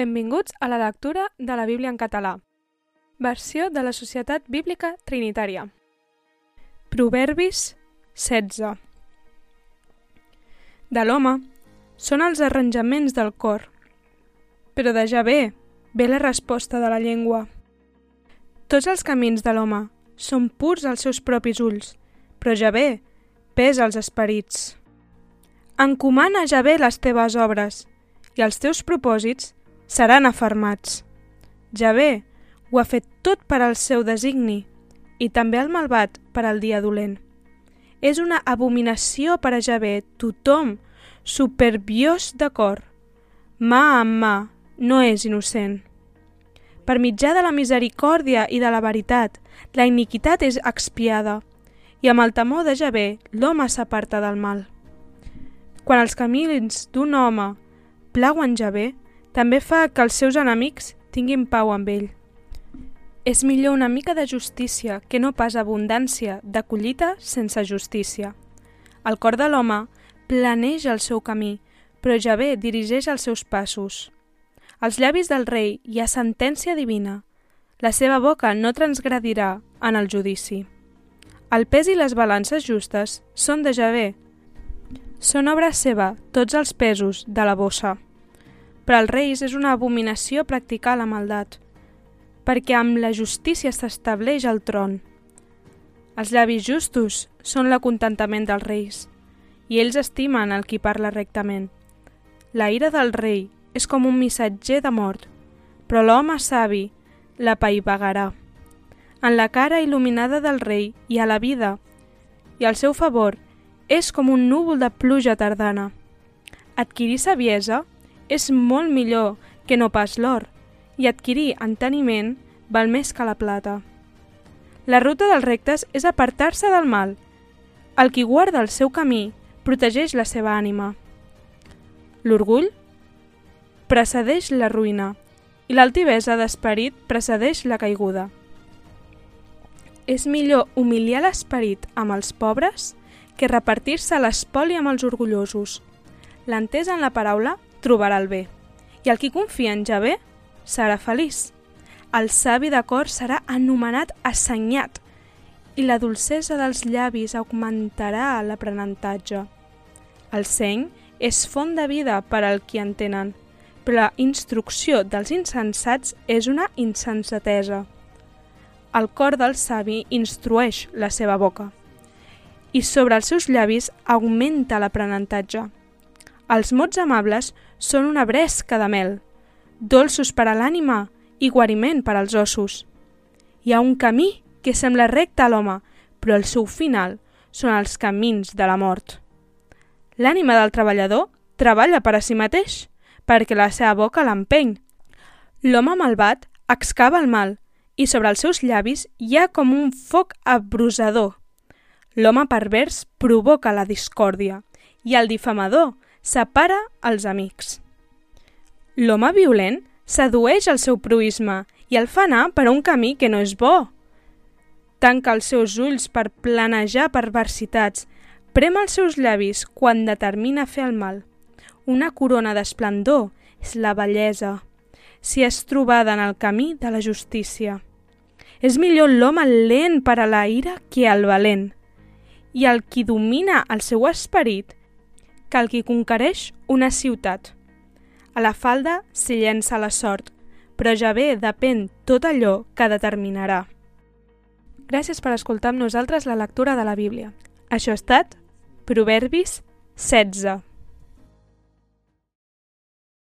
Benvinguts a la lectura de la Bíblia en català. Versió de la Societat Bíblica Trinitària. Proverbis 16 De l'home són els arranjaments del cor, però de Javé ve la resposta de la llengua. Tots els camins de l'home són purs als seus propis ulls, però Javé pesa els esperits. Encomana a Javé les teves obres, i els teus propòsits seran afermats. Javé ho ha fet tot per al seu designi, i també el malvat per al dia dolent. És una abominació per a Javé tothom superbiós de cor. Mà amb mà no és innocent. Per mitjà de la misericòrdia i de la veritat, la iniquitat és expiada, i amb el temor de Javé l'home s'aparta del mal. Quan els camins d'un home plauen Javé, també fa que els seus enemics tinguin pau amb ell. És millor una mica de justícia que no pas abundància de collita sense justícia. El cor de l'home planeja el seu camí, però Javé dirigeix els seus passos. Als llavis del rei hi ha sentència divina. La seva boca no transgredirà en el judici. El pes i les balances justes són de Javé. Són obra seva tots els pesos de la bossa. Per als reis és una abominació practicar la maldat, perquè amb la justícia s'estableix el tron. Els llavis justos són l'acontentament dels reis, i ells estimen el qui parla rectament. La ira del rei és com un missatger de mort, però l'home savi la paivagarà. En la cara il·luminada del rei hi ha la vida, i el seu favor és com un núvol de pluja tardana. Adquirir saviesa és molt millor que no pas l'or, i adquirir enteniment val més que la plata. La ruta dels rectes és apartar-se del mal. El qui guarda el seu camí protegeix la seva ànima. L'orgull precedeix la ruïna i l'altivesa d'esperit precedeix la caiguda. És millor humiliar l'esperit amb els pobres que repartir-se l'espoli amb els orgullosos. L'entesa en la paraula trobarà el bé. I el qui confia en Javé serà feliç. El savi de cor serà anomenat assenyat i la dolcesa dels llavis augmentarà l'aprenentatge. El seny és font de vida per al qui entenen, però la instrucció dels insensats és una insensatesa. El cor del savi instrueix la seva boca i sobre els seus llavis augmenta l'aprenentatge. Els mots amables són una bresca de mel, dolços per a l'ànima i guariment per als ossos. Hi ha un camí que sembla recte a l'home, però el seu final són els camins de la mort. L'ànima del treballador treballa per a si mateix, perquè la seva boca l'empeny. L'home malvat excava el mal i sobre els seus llavis hi ha com un foc abrusador. L'home pervers provoca la discòrdia i el difamador separa els amics. L'home violent sedueix el seu proisme i el fa anar per un camí que no és bo. Tanca els seus ulls per planejar perversitats, prem els seus llavis quan determina fer el mal. Una corona d'esplendor és la bellesa, si és trobada en el camí de la justícia. És millor l'home lent per a la ira que el valent, i el qui domina el seu esperit que el qui conquereix una ciutat. A la falda s'hi llença la sort, però ja bé depèn tot allò que determinarà. Gràcies per escoltar amb nosaltres la lectura de la Bíblia. Això ha estat Proverbis 16.